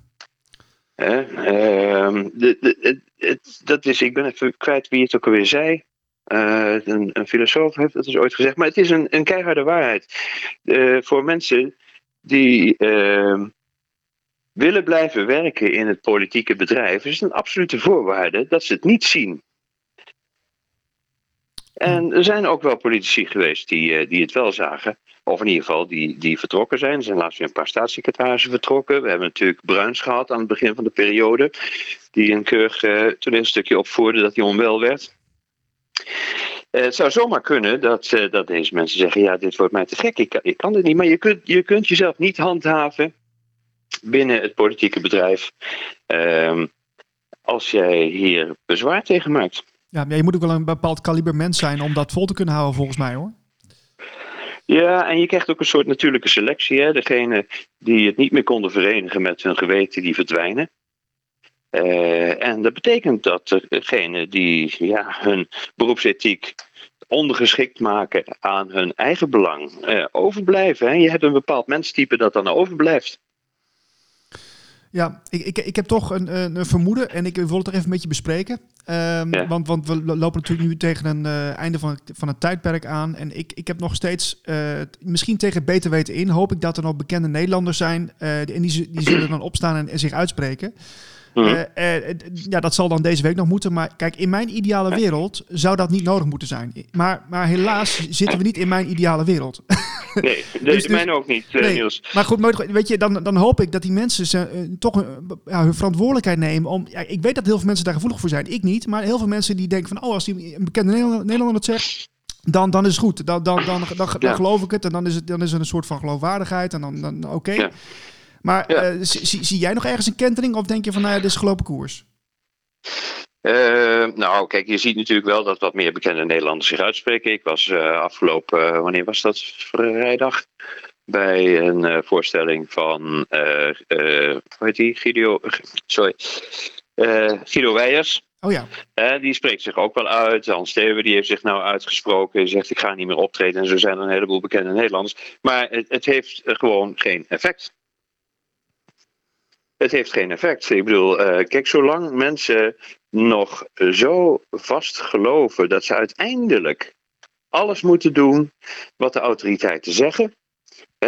Uh, de, de, het, dat is, ik ben even kwijt wie het ook alweer zei. Uh, een, een, filosoof heeft dat dus ooit gezegd, maar het is een, een keiharde waarheid. Uh, voor mensen die ehm, willen blijven werken in het politieke bedrijf, is het een absolute voorwaarde dat ze het niet zien. En er zijn ook wel politici geweest die, eh, die het wel zagen. Of in ieder geval die, die vertrokken zijn. Er zijn laatst weer een paar staatssecretarissen vertrokken. We hebben natuurlijk Bruins gehad aan het begin van de periode. Die een keurig uh, toneelstukje opvoerde dat hij onwel werd. Uh, het zou zomaar kunnen dat, dat deze mensen zeggen: Ja, dit wordt mij te gek, ik kan, ik kan dit niet. Maar je kunt, je kunt jezelf niet handhaven binnen het politieke bedrijf. Uh, als jij hier bezwaar tegen maakt. Ja, maar je moet ook wel een bepaald kaliber mens zijn om dat vol te kunnen houden, volgens mij hoor. Ja, en je krijgt ook een soort natuurlijke selectie. Hè? Degene die het niet meer konden verenigen met hun geweten, die verdwijnen. Uh, en dat betekent dat degenen die ja, hun beroepsethiek ondergeschikt maken aan hun eigen belang, uh, overblijven. Hè? Je hebt een bepaald menstype dat dan overblijft. Ja, ik, ik, ik heb toch een, een vermoeden en ik wil het er even met je bespreken. Um, ja. want, want we lopen natuurlijk nu tegen een uh, einde van, van het tijdperk aan. En ik, ik heb nog steeds, uh, misschien tegen beter weten in, hoop ik dat er nog bekende Nederlanders zijn. Uh, en die, die zullen dan opstaan en, en zich uitspreken. Uh, uh, ja, dat zal dan deze week nog moeten. Maar kijk, in mijn ideale wereld zou dat niet nodig moeten zijn. Maar, maar helaas zitten we niet in mijn ideale wereld. Nee, dus, dus, mijn ook niet, nee. Niels. Maar goed, weet je, dan, dan hoop ik dat die mensen ze, toch ja, hun verantwoordelijkheid nemen. Om, ja, ik weet dat heel veel mensen daar gevoelig voor zijn. Ik niet. Maar heel veel mensen die denken van... Oh, als die een bekende Nederlander, het zegt... Dan, dan is het goed. Dan, dan, dan, dan, geloof ik het. En dan is het, dan is er een soort van geloofwaardigheid. En dan, dan oké. Okay. Ja. Maar ja. uh, zie, zie, jij nog ergens een kentering of denk je van nou ja, dit is gelopen koers? Uh, nou, kijk, je ziet natuurlijk wel dat wat meer bekende Nederlanders zich uitspreken. Ik was uh, afgelopen, wanneer was dat? Vrijdag. Bij een voorstelling van, hoe heet die? Guido, sorry. Guido Weijers. Oh ja. Uh, die spreekt zich ook wel uit. Hans Steven die heeft zich nou uitgesproken. Die zegt ik ga niet meer optreden. En zo zijn er een heleboel bekende Nederlanders. Maar het, het heeft gewoon geen effect. Het heeft geen effect. Ik bedoel, uh, kijk, zolang mensen nog zo vast geloven dat ze uiteindelijk alles moeten doen wat de autoriteiten zeggen.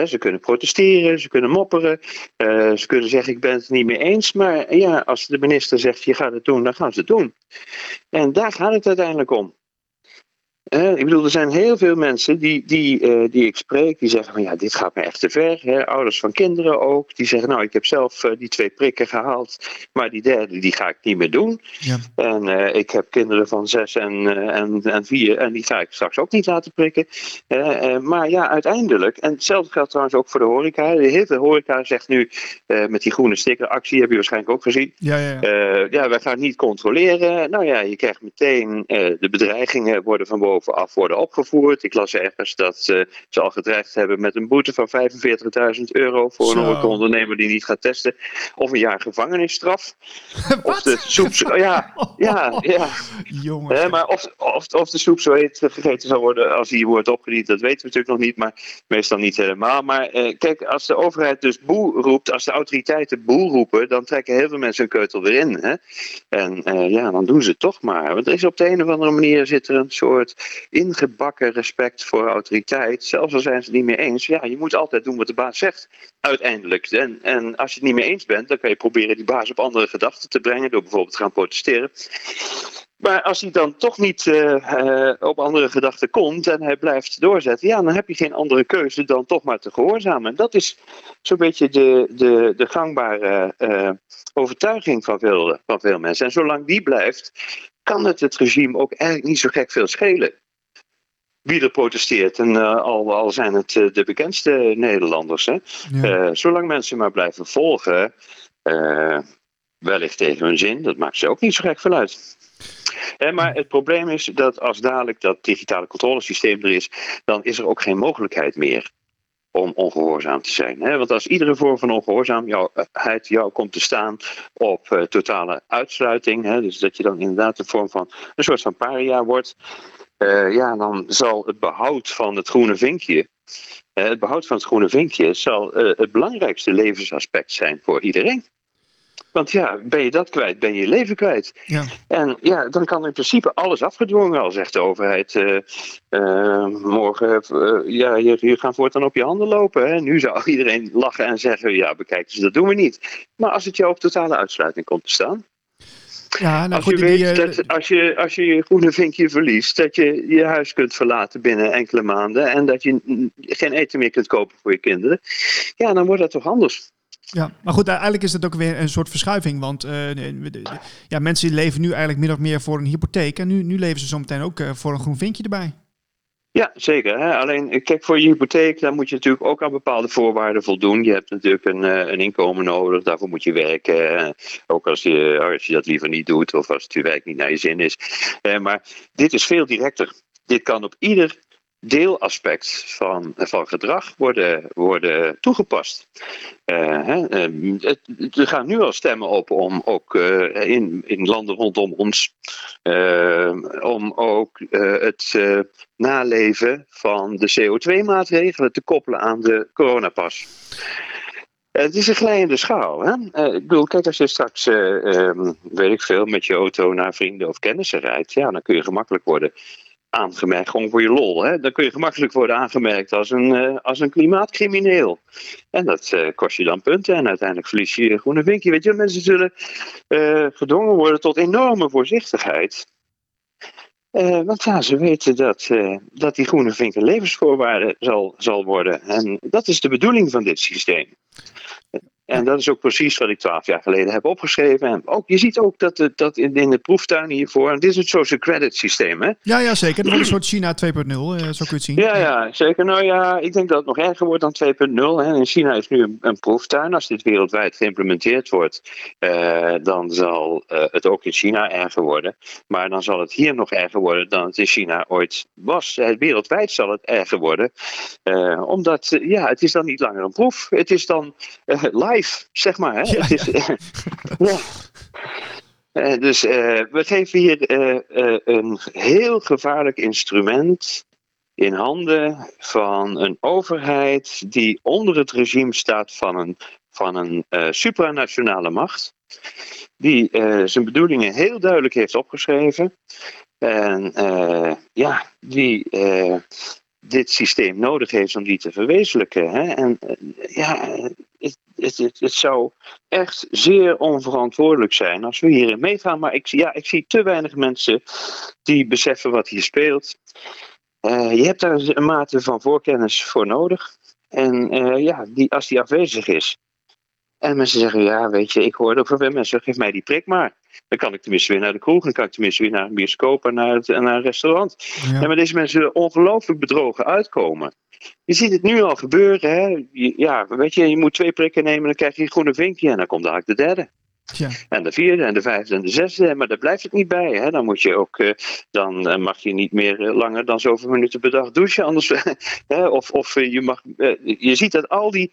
Ze kunnen protesteren, ze kunnen mopperen, uh, ze kunnen zeggen ik ben het niet mee eens. Maar ja, als de minister zegt je gaat het doen, dan gaan ze het doen. En daar gaat het uiteindelijk om. Ik bedoel, er zijn heel veel mensen die, die, uh, die ik spreek, die zeggen van ja, dit gaat me echt te ver. Hè? Ouders van kinderen ook, die zeggen nou, ik heb zelf uh, die twee prikken gehaald, maar die derde, die ga ik niet meer doen. Ja. En uh, ik heb kinderen van zes en, en, en vier en die ga ik straks ook niet laten prikken. maar ja, uiteindelijk, en hetzelfde geldt trouwens ook voor de horeca. Heel veel horeca zegt nu, met die groene stickeractie, heb je waarschijnlijk ook gezien. Ja, ja, ja. ja wij gaan niet controleren. Nou ja, je krijgt meteen, de bedreigingen worden van boven af worden opgevoerd. Ik las ergens dat ze al gedreigd hebben met een boete van 45.000 euro voor een ondernemer die niet gaat testen. Of een jaar gevangenisstraf. of de soep. Ja, ja, ja. Jongens. maar of, of, of de soep zo heet gegeten zal worden als die wordt opgediend, dat weten we natuurlijk nog niet. Maar meestal niet helemaal. Maar eh, kijk, als de overheid dus boe roept, als de autoriteiten boe roepen, dan trekken heel veel mensen hun keutel weer in. Hè? En eh, ja, dan doen ze het toch maar. Want er is op de een of andere manier zit er een soort ingebakken respect voor autoriteit, zelfs al zijn ze het niet meer eens. Ja, je moet altijd doen wat de baas zegt, uiteindelijk. En, en als je het niet meer eens bent, dan kan je proberen die baas op andere gedachten te brengen, door bijvoorbeeld te gaan protesteren. Maar als hij dan toch niet uh, uh, op andere gedachten komt en hij blijft doorzetten, ja, dan heb je geen andere keuze dan toch maar te gehoorzamen. En dat is zo'n beetje de, de, de gangbare uh, overtuiging van veel, van veel mensen. En zolang die blijft, kan het het regime ook eigenlijk niet zo gek veel schelen wie er protesteert. En uh, al, al, zijn het de bekendste Nederlanders. Hè? Ja. Zolang mensen maar blijven volgen, wellicht tegen hun zin, dat maakt ze ook niet zo gek veel uit. Maar het probleem is dat als dadelijk dat digitale controlesysteem er is, dan is er ook geen mogelijkheid meer om ongehoorzaam te zijn. Want als iedere vorm van ongehoorzaamheid jou komt te staan op uh, totale uitsluiting, dus dat je dan inderdaad een vorm van een soort van paria wordt, uh, ja, dan zal het behoud van het groene vinkje, het behoud van het groene vinkje, zal het belangrijkste levensaspect zijn voor iedereen. Want ja, ben je dat kwijt, ben je je leven kwijt. Ja. En ja, dan kan in principe alles afgedwongen, al zegt de overheid. morgen, ja, je, je gaat voortaan op je handen lopen. Hè. Nu zou iedereen lachen en zeggen, ja, bekijk eens, dat doen we niet. Maar als het jou op totale uitsluiting komt te staan, ja, nou, als, je weet die, dat als, je, als je je groene vinkje verliest, dat je je huis kunt verlaten binnen enkele maanden en dat je geen eten meer kunt kopen voor je kinderen, ja, dan wordt dat toch anders. Ja, maar goed, eigenlijk is het ook weer een soort verschuiving. Want uh, ja, mensen leven nu eigenlijk min of meer voor een hypotheek. En nu, nu leven ze zometeen ook uh, voor een groen vinkje erbij. Ja, zeker. Hè? Alleen, kijk, voor je hypotheek, dan moet je natuurlijk ook aan bepaalde voorwaarden voldoen. Je hebt natuurlijk een, eh, een inkomen nodig, daarvoor moet je werken. Ook als je, als je dat liever niet doet of als het je werk niet naar je zin is. Eh, maar dit is veel directer. Dit kan op ieder deelaspect van, van gedrag worden, worden toegepast. Uh, hè, er gaan nu al stemmen op om ook uh, in, in landen rondom ons, uh, om ook het naleven van de CO2-maatregelen te koppelen aan de coronapas. Het is een glijdende schaal. Hè? ik bedoel, kijk, als je straks, um, weet ik veel, met je auto naar vrienden of kennissen rijdt, ja, dan kun je gemakkelijk worden aangemerkt, gewoon voor je lol. Hè? Dan kun je gemakkelijk worden aangemerkt als een, uh, als een klimaatcrimineel. En dat uh, kost je dan punten en uiteindelijk verlies je je groene vinkje. Weet je, mensen zullen uh, gedwongen worden tot enorme voorzichtigheid. want ja, ze weten dat, dat die groene vink een levensvoorwaarde zal, zal worden. En dat is de bedoeling van dit systeem. En dat is ook precies wat ik twaalf jaar geleden heb opgeschreven. En ook, je ziet ook dat, dat in, in de proeftuin hiervoor. En dit is het social credit systeem, hè? Ja, ja zeker. Dat is een soort China 2.0, uh, zo kun je het zien. Ja, ja, zeker. Nou ja, ik denk dat het nog erger wordt dan 2.0. In China is nu een, een, proeftuin. Als dit wereldwijd geïmplementeerd wordt, uh, dan zal uh, het ook in China erger worden. Maar dan zal het hier nog erger worden dan het in China ooit was. wereldwijd zal het erger worden. omdat, ja, het is dan niet langer een proef. Het is dan live zeg maar. Hè? Ja, het is, ja. ja. Uh, dus uh, we geven hier uh, een heel gevaarlijk instrument in handen van een overheid die onder het regime staat van een, van een supranationale macht. Die zijn bedoelingen heel duidelijk heeft opgeschreven. En ja, die dit systeem nodig heeft om die te verwezenlijken. Hè? En ja, het, het, het, het zou echt zeer onverantwoordelijk zijn als we hierin meegaan. Maar ik, ja, ik zie te weinig mensen die beseffen wat hier speelt. Eh, je hebt daar een mate van voorkennis voor nodig. En eh, ja, die, als die afwezig is. En mensen zeggen, ja, weet je, ik hoor ook van veel mensen, geef mij die prik maar. Dan kan ik tenminste weer naar de kroeg, dan kan ik tenminste weer naar een bioscoop en naar, het, en naar een restaurant. Ja. Ja, maar deze mensen zullen ongelooflijk bedrogen uitkomen. Je ziet het nu al gebeuren. Hè? Ja, weet je, je moet twee prikken nemen, dan krijg je een groene vinkje en dan komt eigenlijk de derde. Ja. En de vierde en de vijfde en de zesde. Maar daar blijft het niet bij. Hè? Dan, moet je ook, eh, dan eh, mag je niet meer eh, langer dan zoveel minuten per dag douchen. Anders, hè? Of, of je mag. je ziet dat al die,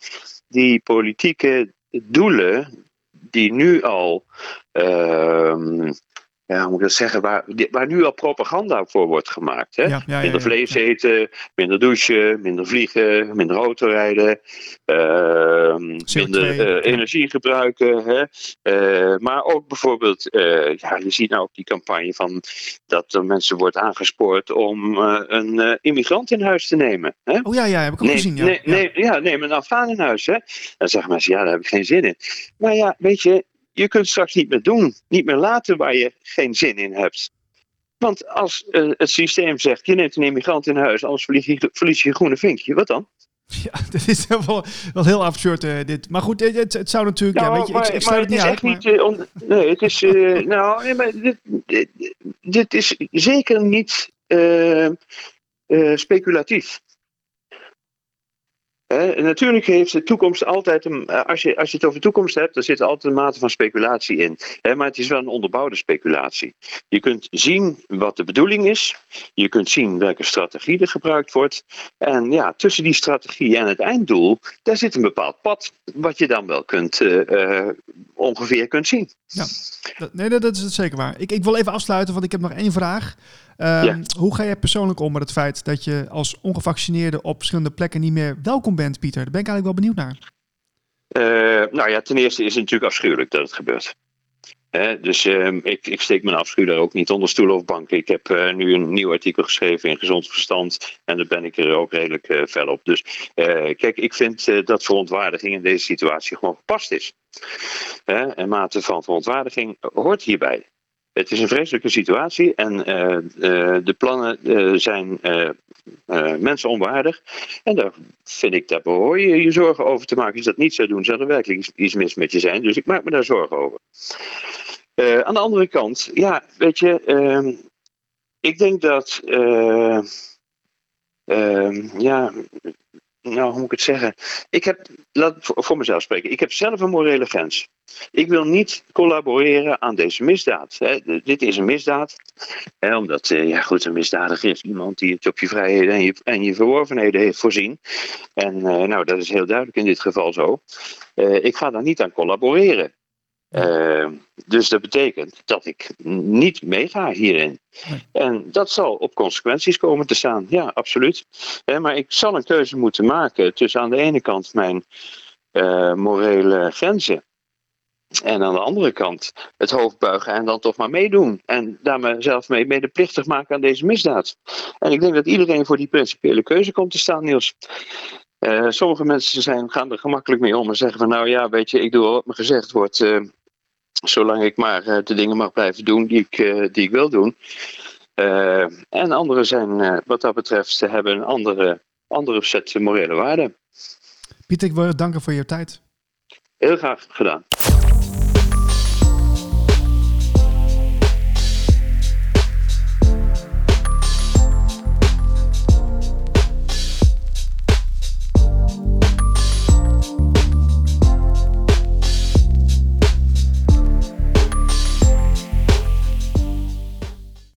die politieke doelen. die nu al. ehm, ja, hoe moet ik dat zeggen? Waar, waar nu al propaganda voor wordt gemaakt. Hè? Ja, ja, ja, minder vlees eten, minder douchen, minder vliegen, minder autorijden, ehm, minder eh, energie gebruiken. Hè? Eh, maar ook bijvoorbeeld, eh, ja, je ziet nou ook die campagne van dat er mensen wordt aangespoord om een immigrant in huis te nemen. Hè? Oh ja, ja, heb ik ook gezien. Ja. nee, ja. neem een Afghaan in huis. Hè? Dan zeggen mensen, ja, daar heb ik geen zin in. Maar ja, weet je, je kunt straks niet meer doen. Niet meer laten waar je geen zin in hebt. Want als eh, het systeem zegt, je neemt een immigrant in huis, anders verlies je, verlies je je groene vinkje. Wat dan? Ja, dit is wel, wel heel absurd eh, dit. Maar goed, het, het, het zou natuurlijk... ja, weet je, ik, ik sluit het niet is uit. echt maar- niet. eh, on- nee, het is. eh, nou, nee, maar dit, dit, dit is zeker niet eh, eh, speculatief. Natuurlijk heeft de toekomst altijd een. eh, Als je, als je het over toekomst hebt, dan zit er altijd een mate van speculatie in. Maar het is wel een onderbouwde speculatie. Je kunt zien wat de bedoeling is. Je kunt zien welke strategie er gebruikt wordt. En ja, tussen die strategie en het einddoel, daar zit een bepaald pad. Wat je dan wel kunt, eh, eh, ongeveer kunt zien. Dat- nee, dat, is zeker waar. Ik, ik wil even afsluiten, want ik heb nog één vraag. Ehm, Ja. Hoe ga jij persoonlijk om met het feit dat je als ongevaccineerde op verschillende plekken niet meer welkom bent, Pieter? Daar ben ik eigenlijk wel benieuwd naar. Eh, nou ja, ten eerste is het natuurlijk afschuwelijk dat het gebeurt. Hè, dus ehm, ik, ik steek mijn afschuw daar ook niet onder stoelen of banken. Ik heb eh, nu een nieuw artikel geschreven in Gezond Verstand. En daar ben ik er ook redelijk eh, fel op. Dus kijk, ik vind dat verontwaardiging in deze situatie gewoon gepast is. Een mate van verontwaardiging hoort hierbij. Het is een vreselijke situatie en eh, eh, de plannen eh, zijn eh, mensen onwaardig. En daar vind ik, daar behoor je je zorgen over te maken. Als je dat niet zou doen, zou er werkelijk iets, iets mis met je zijn. Dus ik maak me daar zorgen over. Aan de andere kant, ja, weet je, ehm, ik denk dat, eh, ehm, ja, nou, hoe moet ik het zeggen? Ik heb, laat voor, mezelf spreken, ik heb zelf een morele grens. Ik wil niet collaboreren aan deze misdaad. Hè. Dit is een misdaad. Hè, omdat, eh, ja goed, een misdadiger is iemand die het op je vrijheden en je, en je verworvenheden heeft voorzien. En eh, nou, dat is heel duidelijk in dit geval zo. Eh, ik ga daar niet aan collaboreren. Eh, dus dat betekent dat ik niet meega hierin. En dat zal op consequenties komen te staan. Ja, absoluut. Hè, maar ik zal een keuze moeten maken tussen aan de ene kant mijn eh, morele grenzen. En aan de andere kant het hoofd buigen en dan toch maar meedoen. En daar mezelf mee medeplichtig maken aan deze misdaad. En ik denk dat iedereen voor die principiële keuze komt te staan, Niels. Eh, sommige mensen zijn, gaan er gemakkelijk mee om en zeggen van nou ja, weet je, ik doe wat me gezegd wordt. eh, zolang ik maar eh, de dingen mag blijven doen die ik, eh, die ik wil doen. Eh, en anderen zijn wat dat betreft, ze hebben een andere, andere set morele waarden. Pieter, ik wil je danken voor je tijd. Heel graag gedaan.